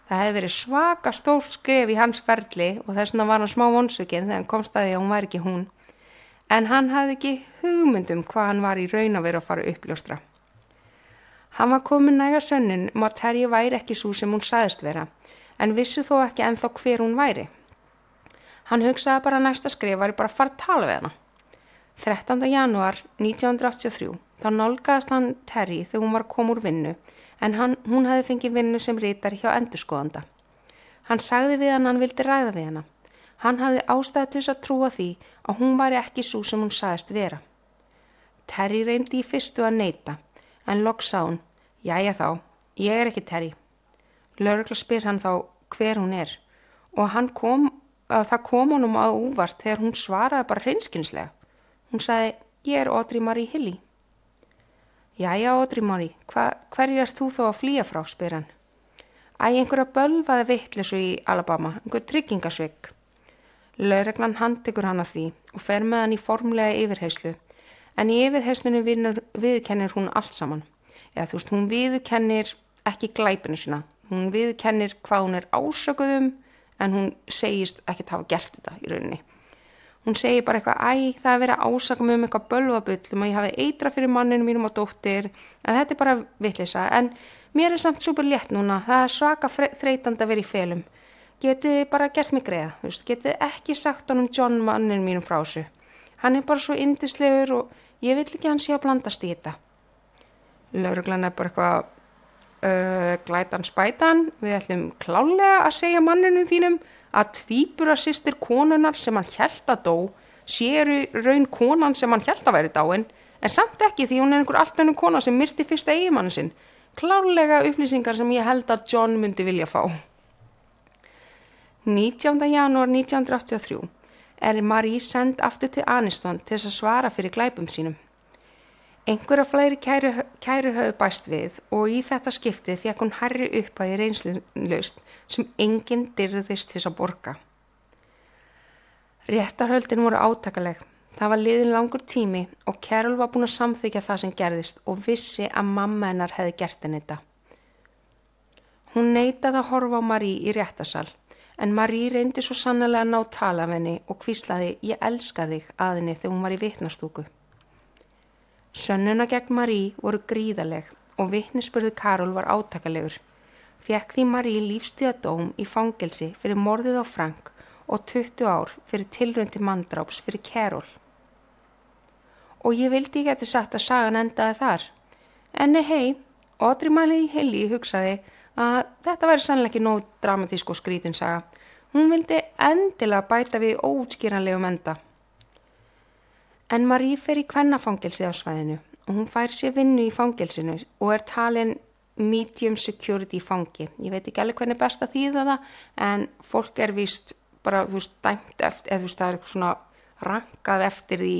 Það hefði verið svaka stórt skref í hans ferli og þess vegna var hann smá vonsökinn þegar hann komst að því að hún var ekki hún. En hann hafði ekki hugmyndum hvað hann var í raun að vera að fara uppljóstra. Hann var komin næga sönnin um að Terji væri ekki svo sem hún saðist vera, en vissu þó ekki enþá hver hún væri. Hann hugsaði bara næsta skrif var bara að fara að tala við hana. 13. janúar 1983 þá nálgæðast hann Terry þegar hún var að koma úr vinnu en hann, hún hefði fengið vinnu sem rítar hjá endurskoðanda. Hann sagði við hann hann vildi ræða við hana. Hann hafði ástæði til þess að trúa því að hún væri ekki svo sem hún sagðist vera. Terry reyndi í fyrstu að neyta en loks sá hún, jájá þá, ég er ekki Terry. Lörgla spyr hann þá hver hún er og kom, það kom honum á úvart þegar hún svaraði bara hreinskinslega. Hún sagði, ég er Audrey Marie Hilly. Jæja, Audrey Marie, hverju er þú þó að flýja frá, spyr hann. Æ, einhverja bölvaði vittlisu í Alabama, einhver tryggingasvigg. Laureglan handikur hann að því og fer með hann í formlega yfirheyslu, en í yfirheyslunu viðkennir hún allt saman. Eða þú veist, hún viðkennir ekki glæpinu sína, hún viðkennir hvað hún er ásökuðum, en hún segist ekki að hafa gert þetta í rauninni. Hún segir bara eitthvað, æ, það er verið að ásaka mig um eitthvað bölvabullum og ég hafi eitra fyrir manninu mínum og dóttir, en þetta er bara vittlisa. En mér er samt super létt núna, það er svaka þreytand að vera í felum. Getið bara gert mig greiða, veist, getið ekki sagt honum John manninu mínum frá þessu. Hann er bara svo indislegur og ég vil ekki hann sé að blandast í þetta. Lauruglan er bara eitthvað, uh, glætan spætan, við ætlum klálega að segja manninu þínum að tvíbura sýstir konunar sem hann held að dó séru raun konan sem hann held að væri dáin en samt ekki því hún er einhver allt ennum kona sem myrti fyrsta eigimannu sinn klárlega upplýsingar sem ég held að John myndi vilja fá 19. janúar 1983 er Marie send aftur til Aniston til þess að svara fyrir glæpum sínum Einhverja fleiri kæru, kæru höfu bæst við og í þetta skiptið fekk hún herri upp að í reynslunlaust sem enginn dyrðist þess að borga. Réttarhöldin voru átakaleg. Það var liðin langur tími og Carol var búin að samþykja það sem gerðist og vissi að mamma hennar hefði gert henni þetta. Hún neytaði að horfa á Marie í réttasal en Marie reyndi svo sannlega að ná tala af henni og kvíslaði ég elska þig að henni þegar hún var í vitnastúku. Sönnuna gegn Marí voru gríðaleg og vittnisspörðu Karol var áttakalegur. Fjekk því Marí lífstíðadóm í fangelsi fyrir morðið á Frank og 20 ár fyrir tilröndi manndráps fyrir Karol. Og ég vildi ekki að þetta sagt að sagan endaði þar. Enni hei, Audrey Marie Hilly hugsaði að þetta væri sannlega ekki nóg dramatísk og skrítinsaga. Hún vildi endilega bæta við óutskýranlegum enda. En Marie fer í kvennafangilsi á svæðinu og hún fær sér vinnu í fangilsinu og er talin medium security fangi. Ég veit ekki alveg hvernig best að þýða það en fólk er vist bara, þú veist, dæmt eftir, eða þú veist, það er svona rankað eftir því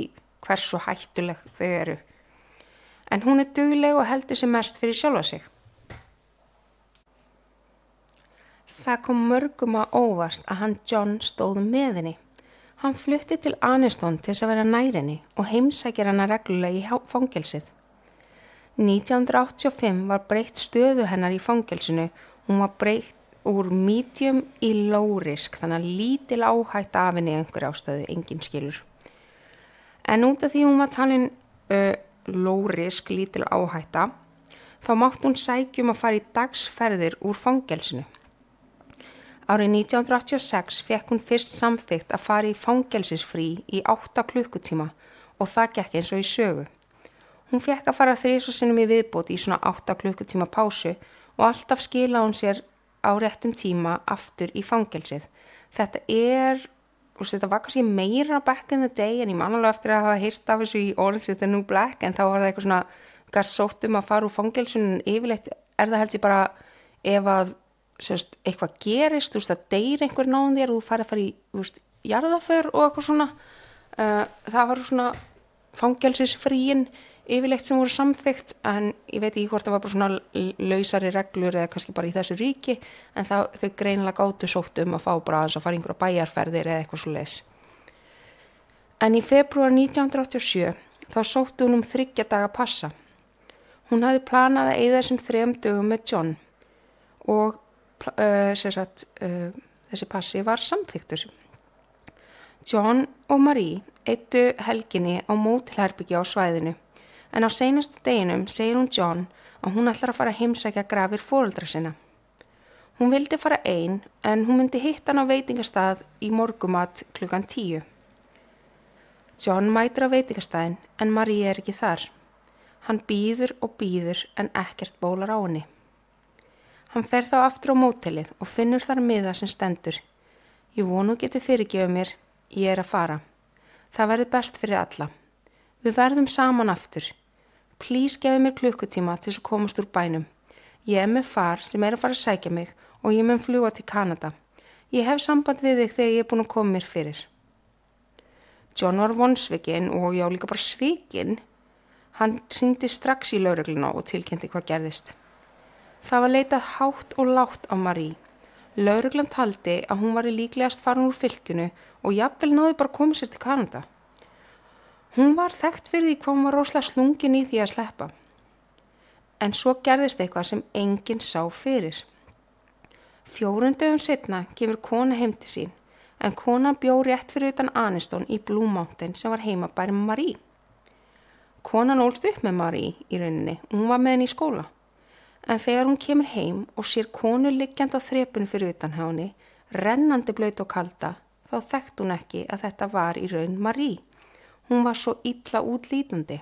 hversu hættuleg þau eru. En hún er dugleg og heldur sér mest fyrir sjálfa sig. Það kom mörgum að óvart að hann John stóð með henni. Hann flutti til Aniston til þess að vera nærinni og heimsækir hana reglulega í fangelsið. 1985 var breytt stöðu hennar í fangelsinu, hún var breytt úr medium í low risk, þannig að lítil áhætt af henni einhver ástöðu, engin skilur. En út af því hún var talin uh, low risk, lítil áhætta, þá mátt hún sækjum að fara í dagsferðir úr fangelsinu. Árið 1986 fekk hún fyrst samþygt að fara í fangelsisfrí í 8 klukkutíma og það gekk eins og í sögu. Hún fekk að fara þrís og sinnum í viðbót í svona 8 klukkutíma pásu og alltaf skila hún sér á réttum tíma aftur í fangelsið. Þetta er, og þetta var kannski meira back in the day en ég man alveg eftir að hafa hýrt af þessu í is the New Black en þá var það eitthvað svona garsóttum að fara úr fangelsunin yfirleitt er það held ég bara ef að sérst, eitthvað gerist, þú veist, að deyr einhver náðum þér og þú færði að fara í, þú veist, jarðaför og eitthvað svona uh, það var svona fangelsisfríin yfirleitt sem voru samþygt en ég veit ekki hvort það var bara svona lausari reglur eða kannski bara í þessu ríki en það, þau greinilega gáttu sótt um að fá bara að fara einhverja bæjarferðir eða eitthvað svo leiðis en í februar 1987 þá sóttu hún um þryggja daga passa. Hún hafði planað að eða þessum þrejum dögum með John og uh, sagt, uh, þessi passi var samþyktur. John og Marie eittu helginni á mótilherbyggja á svæðinu en á seinastu deginum segir hún John að hún ætlar að fara að heimsækja grafir fóruldra sinna. Hún vildi fara einn en hún myndi hitt hann á veitingastað í morgumat klukkan tíu. John mætir á veitingastæðin en Marie er ekki þar. Hann býður og býður en ekkert bólar á henni. Hann fer þá aftur á mótelið og finnur þar miða sem stendur. Ég vonu getur fyrirgjöfu mér, ég er að fara. Það verður best fyrir alla. Við verðum saman aftur. Plís gefi mér klukkutíma til þess að komast úr bænum. Ég er með far sem er að fara að sækja mig og ég mun fljúa til Kanada. Ég hef samband við þig þegar ég er búin að koma mér fyrir. John var vonsvikinn og já líka bara svikinn. Hann ringdi strax í laurugluna og tilkynnti hvað gerðist. Það var leitað hátt og látt á Marie. Lauruglan taldi að hún var í líklegast farin úr fylginu og jafnvel náði bara koma sér til Kanada. Hún var þekkt fyrir því hvað hún var rosalega slungin í því að sleppa. En svo gerðist eitthvað sem enginn sá fyrir. Fjórundöfum setna kemur kona heim til sín en konan bjó rétt fyrir utan Aniston í Blue Mountain sem var heimabæri með Marie. Konan ólst upp með Marie í rauninni og hún var með henni í skóla. En þegar hún kemur heim og sér konu liggjand á þrepun fyrir utan henni, rennandi blöyt og kalda, þá þekkt hún ekki að þetta var í raun Marie. Hún var svo illa útlítandi.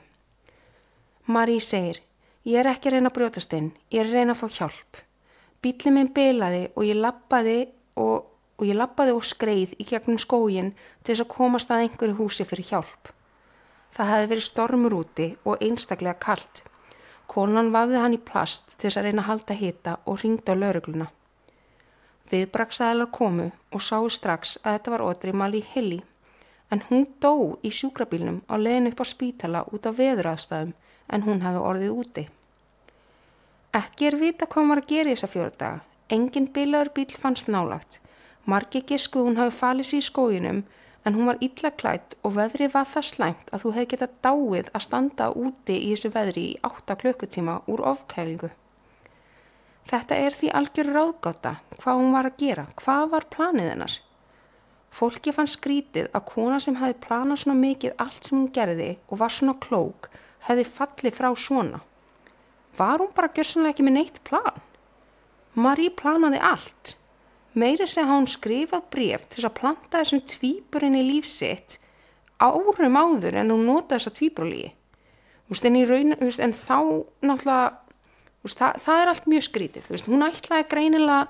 Marie segir, ég er ekki að reyna að brjótast inn, ég er að reyna að fá hjálp. Bílið minn beilaði og ég lappaði og, og og skreið í gegnum skógin til þess að komast að einhverju húsi fyrir hjálp. Það hefði verið stormur úti og einstaklega kallt. Konan vafði hann í plast til þess að reyna að halda hita og ringdi á laurugluna. Viðbraksæðilar komu og sáu strax að þetta var Audrey Mali Hilli en hún dó í sjúkrabílnum á leðin upp á spítala út af veðuraðstæðum en hún hefði orðið úti. Ekki er vita hvað var að gera í þessa fjördaga. Engin bilaður bíl fannst nálagt. Margi gisku hún hafi falið sér í skóginum en hún var illa klætt og veðri var það slæmt að þú hefði getað dáið að standa úti í þessu veðri í 8 klukkutíma úr ofkælingu. Þetta er því algjör ráðgáta hvað hún var að gera, hvað var planið hennar. Fólki fann skrítið að kona sem hefði planað svona mikið allt sem hún gerði og var svona klók hefði fallið frá svona. Var hún bara gjörsanlega ekki með neitt plan? Marie planaði allt. Meiri segja hún skrifað bref til að planta þessum tvíburinn í lífsitt árum áður en hún nota þessa tvíbrulíi. En, en þá náttúrulega, það, það er allt mjög skrítið. Hún ætlaði greinilega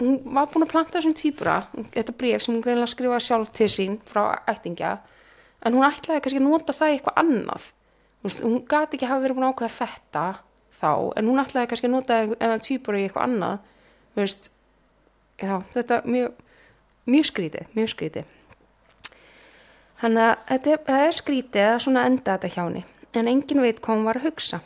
hún var búin að planta þessum týpura þetta bref sem hún greinlega skrifaði sjálf til sín frá ættingja en hún ætlaði kannski að nota það í eitthvað annað veist, hún gati ekki hafa verið búin að ákveða þetta þá en hún ætlaði kannski að nota enna týpura í eitthvað annað veist, já, þetta er mjög, mjög skrítið mjög skrítið þannig að þetta er skrítið að svona enda þetta hjá henni en engin veit hvað hún var að hugsa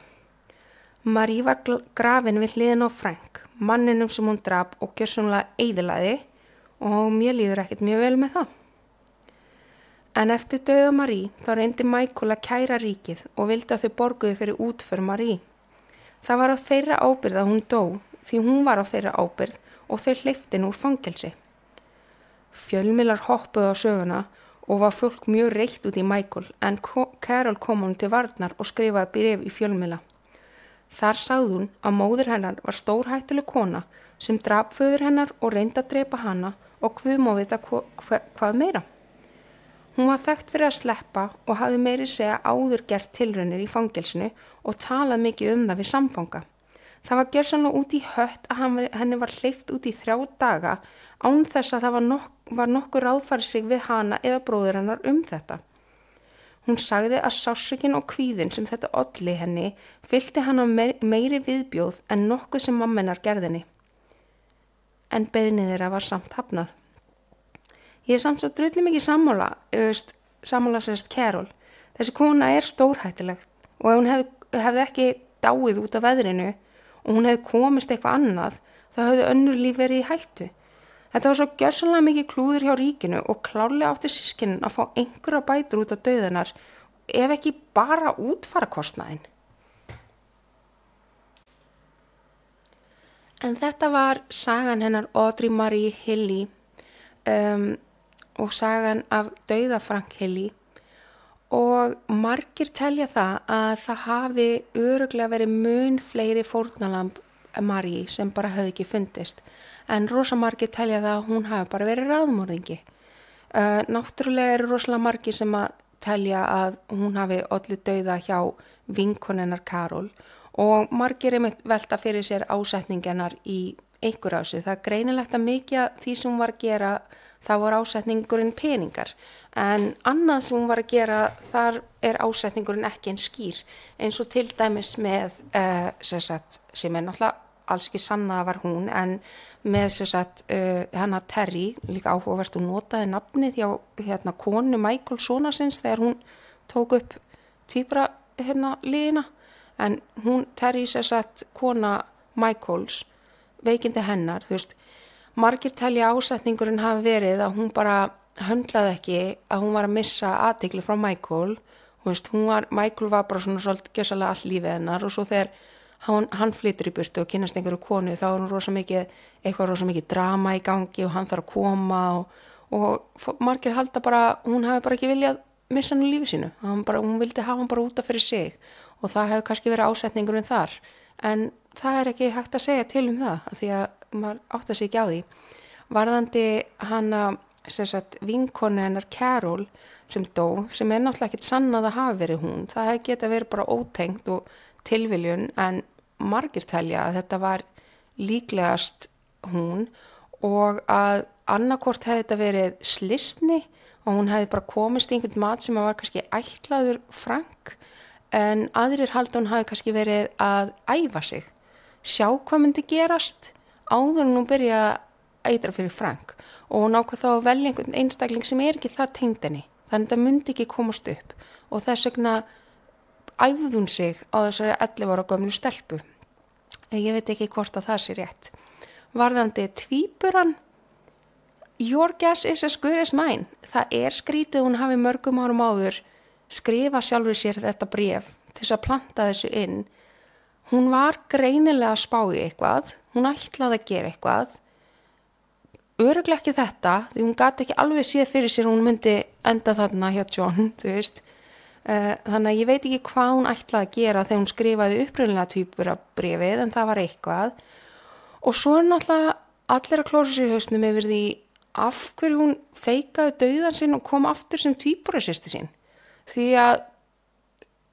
Marí var grafin við hliðin á Frank manninum sem hún draf og gjör svonlega eiðilaði og mér líður ekkert mjög vel með það. En eftir döða Marí þá reyndi Michael að kæra ríkið og vildi að þau borguði fyrir útför Marí. Það var á þeirra ábyrð að hún dó því hún var á þeirra ábyrð og þau hleyftin úr fangelsi. Fjölmilar hoppuði á söguna og var fólk mjög reykt út í Michael en Carol kom hún til varnar og skrifaði bref í fjölmila. Þar sagði hún að móður hennar var stórhættuleg kona sem draf föður hennar og reyndi að drepa hana og hvum á þetta hva, hva, hvað meira. Hún var þekkt fyrir að sleppa og hafi meiri segja áður gert tilraunir í fangilsinu og talað mikið um það við samfanga. Það var gerðsanlega út í hött að henni var hleyft út í þrjá daga án þess að það var, nok var nokkur ráðfarið sig við hana eða bróður hennar um þetta. Hún sagði að sásökin og kvíðin sem þetta olli henni fylgti hann á meiri viðbjóð en nokkuð sem mammenar gerðinni. En beðnið þeirra var samt hafnað. Ég er samt svo drulli mikið sammála, sammála sérst Kjæról. Þessi kona er stórhættilegt og ef hún hef, hefði ekki dáið út af veðrinu og hún hefði komist eitthvað annað þá hefði önnur líf verið í hættu. Þetta var svo gjörsanlega mikið klúður hjá ríkinu og klárlega átti sískinn að fá einhverja bætur út á döðunar ef ekki bara útfara kostnaðin. En þetta var sagan hennar Audrey Marie Hilly um, og sagan af döða Frank Hilly og margir telja það að það hafi öruglega verið mun fleiri fórnalamb Marí sem bara hefði ekki fundist en rosa margir telja það að hún hafi bara verið ráðmórðingi. Uh, náttúrulega eru rosalega margir sem að telja að hún hafi allir dauða hjá vinkonennar Karol og margir er velta fyrir sér ásetningennar í einhver ásu. Það er greinilegt að mikið því sem hún var að gera það voru ásetningurinn peningar. En annað sem hún var að gera þar er ásetningurinn ekki en skýr. Eins og til dæmis með uh, sagt, sem er náttúrulega alls ekki sanna var hún en með sagt uh, hennar Terry líka áhugavert og notaði nafnið hjá hérna konu Michael Sonarsins þegar hún tók upp týpra hérna lína en hún Terry sem sagt kona Michaels veikindi hennar þú veist margir telja ásetningurinn hafi verið að hún bara höndlaði ekki að hún var að missa aðtikli frá Michael. Veist, var, Michael var bara svona svolítið gjössalega all lífið hennar og svo þegar hann, hann flyttur í burtu og kynast einhverju konu þá er hún rosa mikið, eitthvað rosa mikið drama í gangi og hann þarf að koma og, og margir halda bara hún hafi bara ekki viljað missa hann í lífið sínu. Bara, hún vildi hafa hann bara útaf fyrir sig og það hefur kannski verið ásetningurinn þar. En það er ekki hægt að segja til um það því að maður átt að segja ekki á því. Varðandi hana vinkonu hennar Carol sem dó, sem er náttúrulega ekkit sannað að hafa verið hún, það geta verið bara ótengt og tilviljun en margir telja að þetta var líklegast hún og að annarkort hefði þetta verið slisni og hún hefði bara komist í einhvern mat sem var kannski ætlaður frank en aðrir halda hún hafi kannski verið að æfa sig. Sjá hvað myndi gerast áður hún byrja að eitra fyrir Frank og hún ákvað þá að velja einhvern einstakling sem er ekki það tengdeni þannig að það myndi ekki komast upp. Og þess vegna æfði hún sig á þessari 11 ára gömlu stelpu. Ég veit ekki hvort að það sé rétt. Varðandi tvíburan your guess is as good as mine. Það er skrítið hún hafi mörgum árum áður skrifa sjálfur sér þetta bref til þess að planta þessu inn. Hún var greinilega að spá í eitthvað hún ætlaði að gera eitthvað. Öruglega ekki þetta því hún gæti ekki alveg séð fyrir sér hún myndi enda þarna hjá John veist. Uh, þannig að ég veit ekki hvað hún ætlaði að gera þegar hún skrifaði uppröðinlega týpur af brefið en það var eitthvað. Og svo er náttúrulega allir að klóra sér hausnum yfir því af hverju hún feikaði dauðan sinn og kom aftur sem týpurasisti sín. Því að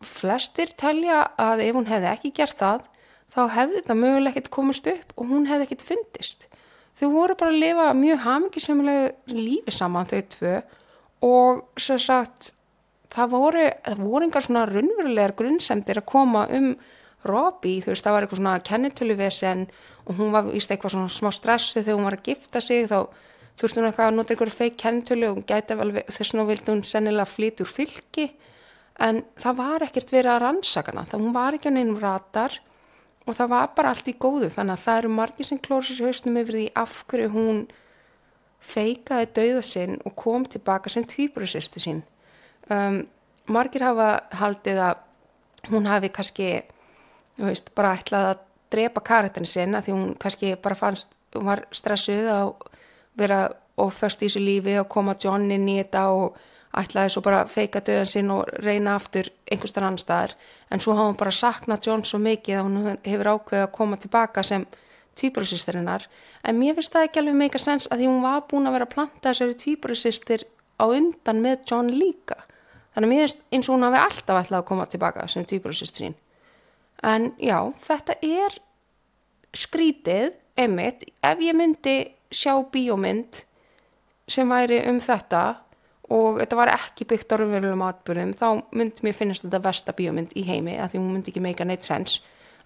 flestir telja að ef hún hefði ekki gert það þá hefði þetta möguleg ekkert komist upp og hún hefði ekkert fundist. Þau voru bara að lifa mjög hamingisemulegu lífi saman þau tvö og svo sagt það voru, það voru engar svona raunverulegar grunnsendir að koma um Robbie, þú veist það var eitthvað svona kennitöluvesen og hún var íst eitthvað svona smá stressu þegar hún var að gifta sig þá þurfti hún eitthvað að nota einhverju feik kennitölu og hún gæti vel þess vegna vildi hún sennilega flýt úr fylki en það var ekkert verið að rannsakana, það hún var ekki á neinum ratar og það var bara allt í góðu. Þannig að það eru margir sem klórsins hausnum yfir því af hverju hún feikaði dauða sinn og kom tilbaka sem tvíbröðsistu sín. Um, margir hafa haldið að hún hafi kannski veist, bara ætlað að drepa karakterin sinn að því hún kannski bara fannst hún var stressuð að vera oförst í þessu lífi og koma John inn í þetta og ætlaði svo bara feika döðan sinn og reyna aftur einhverstar annar staðar. En svo hafa hún bara saknað John svo mikið að hún hefur ákveðið að koma tilbaka sem tvíbúrisistirinnar en mér finnst það ekki alveg meika sens að því hún var búin að vera að planta þessari tvíbúrisistir á undan með John líka. Þannig að mér finnst eins og hún hafi alltaf ætlað að koma tilbaka sem tvíbúrisistirinn en já, þetta er skrítið, emitt ef ég myndi sjá bíómynd sem væri um þetta og þetta var ekki byggt á raunverulegum atbyrðum þá myndi mér finnast þetta versta bíómynd í heimi að því hún myndi ekki meika neitt sens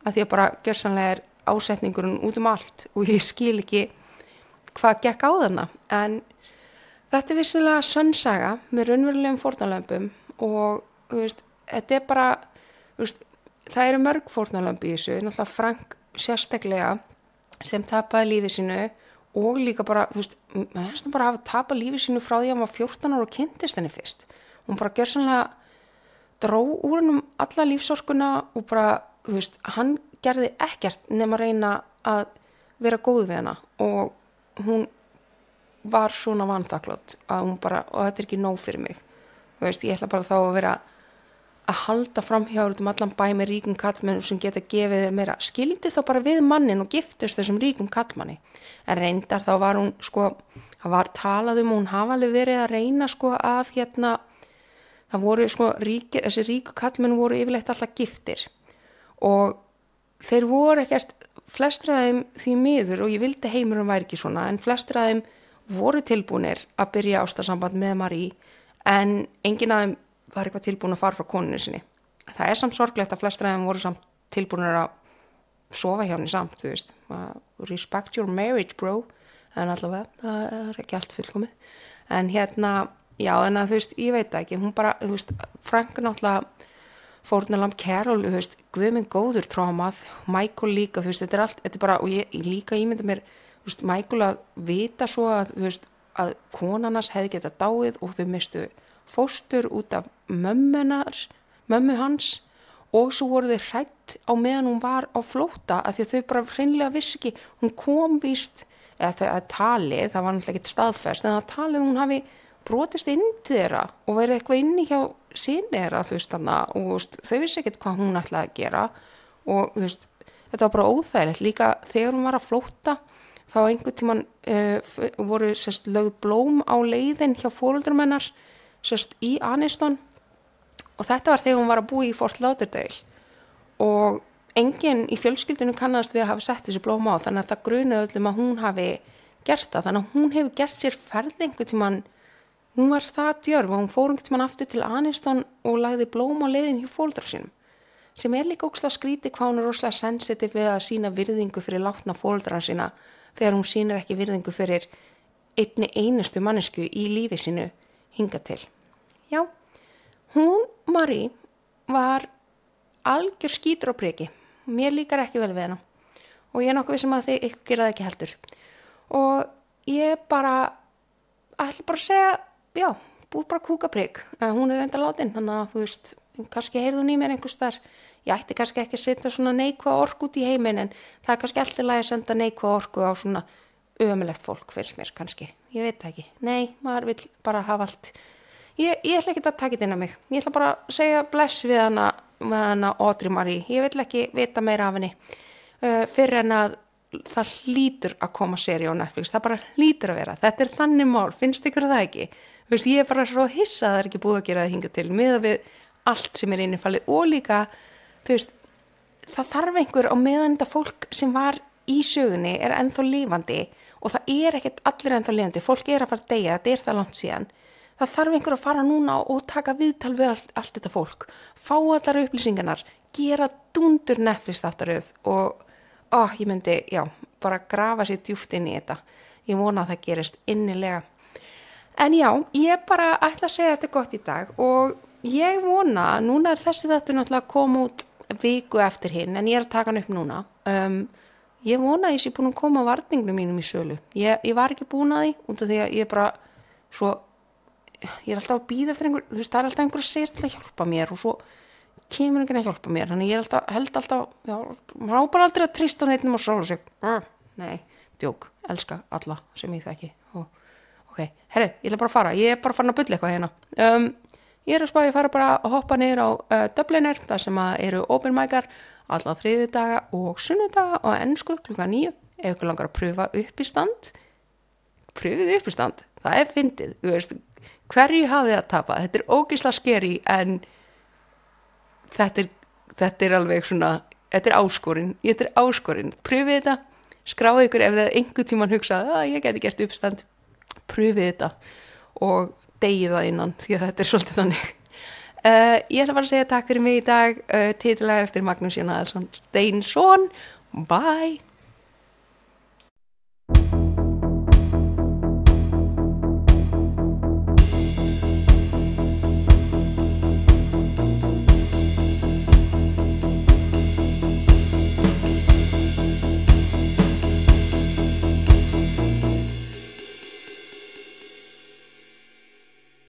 að því að bara gjörsanlega er ásetningurinn út um allt og ég skil ekki hvað gekk á þarna. En þetta er vissilega sönnsaga með raunverulegum fórnalömpum og veist, þetta er bara veist, það eru mörg fórnalömpi í þessu. Náttúrulega Frank sérstaklega sem tapaði lífið sinu og líka bara, þú veist, maður hefðist bara að hafa tapað lífið sínu frá því að maður 14 ára og kynntist henni fyrst. Hún bara gjör sannlega, dró úr hennum alla lífsorskuna og bara, þú veist, hann gerði ekkert nema að reyna að vera góð við hennar og hún var svona vanþaklott að hún bara, og þetta er ekki nóg fyrir mig. þú veist, ég ætla bara þá að vera að halda framhjá út um allan bæ með ríkum kallmennum sem geta gefið þér meira skildi þá bara við mannin og giftist þessum ríkum kallmanni en reyndar þá var hún sko, það var talað um og hún hafa alveg verið að reyna sko að hérna það voru sko ríkir, þessi ríku kallmenn voru yfirleitt alltaf giftir. Og þeir voru ekkert þeim því miður og ég vildi heimurum væri ekki svona en þeim voru tilbúinir að byrja ástasamband með Marí en engin af þeim var eitthvað tilbúin að fara frá koninu sinni. Það er samt sorglegt að flestra þeim voru samt tilbúinir að sofa hjá henni samt, þú veist. Respect your marriage, bro. En allavega, það er ekki allt fullkomið. En hérna, já, en að þú veist, ég veit ekki, hún bara, þú veist, Frank náttúrulega fórnalam Carol, þú veist, Guðminn góður trómað, Michael líka, þú veist, þetta er allt, þetta er bara, og ég, ég líka ímynda mér, þú veist, Michael að vita svo að, þú veist, að konarnas hefði getað dáið og þau mistu fóstur út af mömmunar, mömmu hans og svo voru þau hrætt á meðan hún var á flóta að því að þau bara hreinlega vissi ekki, hún kom víst, eða þau að talið, það var náttúrulega ekkert staðferst, en að talið hún hafi brotist inn til þeirra og verið eitthvað inni hjá sinni þeirra þú veist þannig og veist, þau vissi ekkert hvað hún ætlaði að gera og þú veist, þetta var bara óþægilegt. Líka þegar hún var að flóta þá einhvern tíman uh, voru sérst lögð blóm á leiðin hjá fóröldrumennar sérst í Aniston og þetta var þegar hún var að búa í Fort Lauderdale. Og enginn í fjölskyldunum kannast við að hafa sett þessi blóm á þannig að það grunaði öllum að hún hafi gert það. Þannig að hún hefur gert sér ferð einhvern tíman hún var það djörf og hún fór einhvern tíman aftur til Aniston og lagði blóm á leiðin hjá fólkdrar sínum sem er líka ókslega skríti hvað hún er óslega sensitiv við að sína virðingu fyrir látna fólkdrar sína þegar hún sínir ekki virðingu fyrir einni einustu mannesku í lífi sínu hinga til. Já, hún, Marí, var algjör skýtur á priki. Mér líkar ekki vel við hennar og ég er nokkuð sem um að þið ykkur gera það ekki heldur. Og ég bara, ætla bara að segja, já, búr bara kúka prik. Hún er enda látin, þannig að, þú veist, kannski heyrðu hún í mér einhvers þar. Ég ætti kannski ekki að setja svona neikva orku út í heiminn en það er kannski alltaf lægi að senda neikva orku á svona ömulegt fólk fyrst mér kannski, ég veit það ekki. Nei, maður vil bara hafa allt. Ég, ég ætla ekki að taka þetta inn á mig. Ég ætla bara að segja bless við hana með hana Audrey Marie, ég vil ekki vita meira af henni. Uh, fyrir en að það hlýtur að koma séri á Netflix, það bara hlýtur að vera. Þetta er þannig mál, finnst ykkur það ekki? Veist, ég er bara svo hissa að það er ekki búið að gera það hinga til, miða við allt sem er innifalið og líka veist, það þarf einhver á meðan þetta fólk sem var í sögunni er ennþá lífandi og það er ekkert allir ennþá lefandi, fólk er að fara að deyja, þetta er það langt síðan. Það þarf einhver að fara núna og taka viðtal við allt, allt þetta fólk, fá allar upplýsingarnar, gera dundur nefnist aftaröð og ó, ég myndi, já, bara grafa sér djúft inn í þetta. Ég vona að það gerist innilega. En já, ég bara ætla að segja þetta gott í dag og ég vona, núna er þessi þetta náttúrulega að koma út viku eftir hinn en ég er að taka hann upp núna. Um, ég vona að ég sé búin að koma varningnum mínum í sölu. Ég, ég var ekki búin að því út af því að ég bara svo, ég er alltaf að býða fyrir einhver þú veist það er alltaf einhver að segja til að hjálpa mér og svo kemur einhvern að hjálpa mér. Þannig ég alltaf, held alltaf já, maður á bara aldrei að trista neittnum og sóla sig. Uh, nei, djók, elska alla sem ég þekki. Og, ok, herri, ég ætla bara að fara. Ég er bara farin að bylla eitthvað hérna. Um, ég er að spá ég fara bara að hoppa niður á uh, Dubliner, þar sem eru open mic'ar alla þriðu daga og sunnudaga og ennsku klukka nýju ef ykkur langar að pröfa upp í stand pröfið upp í stand. Það er fyndið, veist, hverju hafið að tapa, þetta er ógísla skeri en þetta er, þetta er alveg svona þetta er áskorinn, þetta er áskorinn pröfið þetta, skráðu ykkur ef það einhvern tíman hugsa að ég geti gert uppstand. Pröfið þetta og degið það innan því að þetta er svolítið þannig Uh, ég ætla bara að segja takk fyrir mig í dag. Uh, titilagur eftir Magnús Jón Aðalsson Steinsson. Bye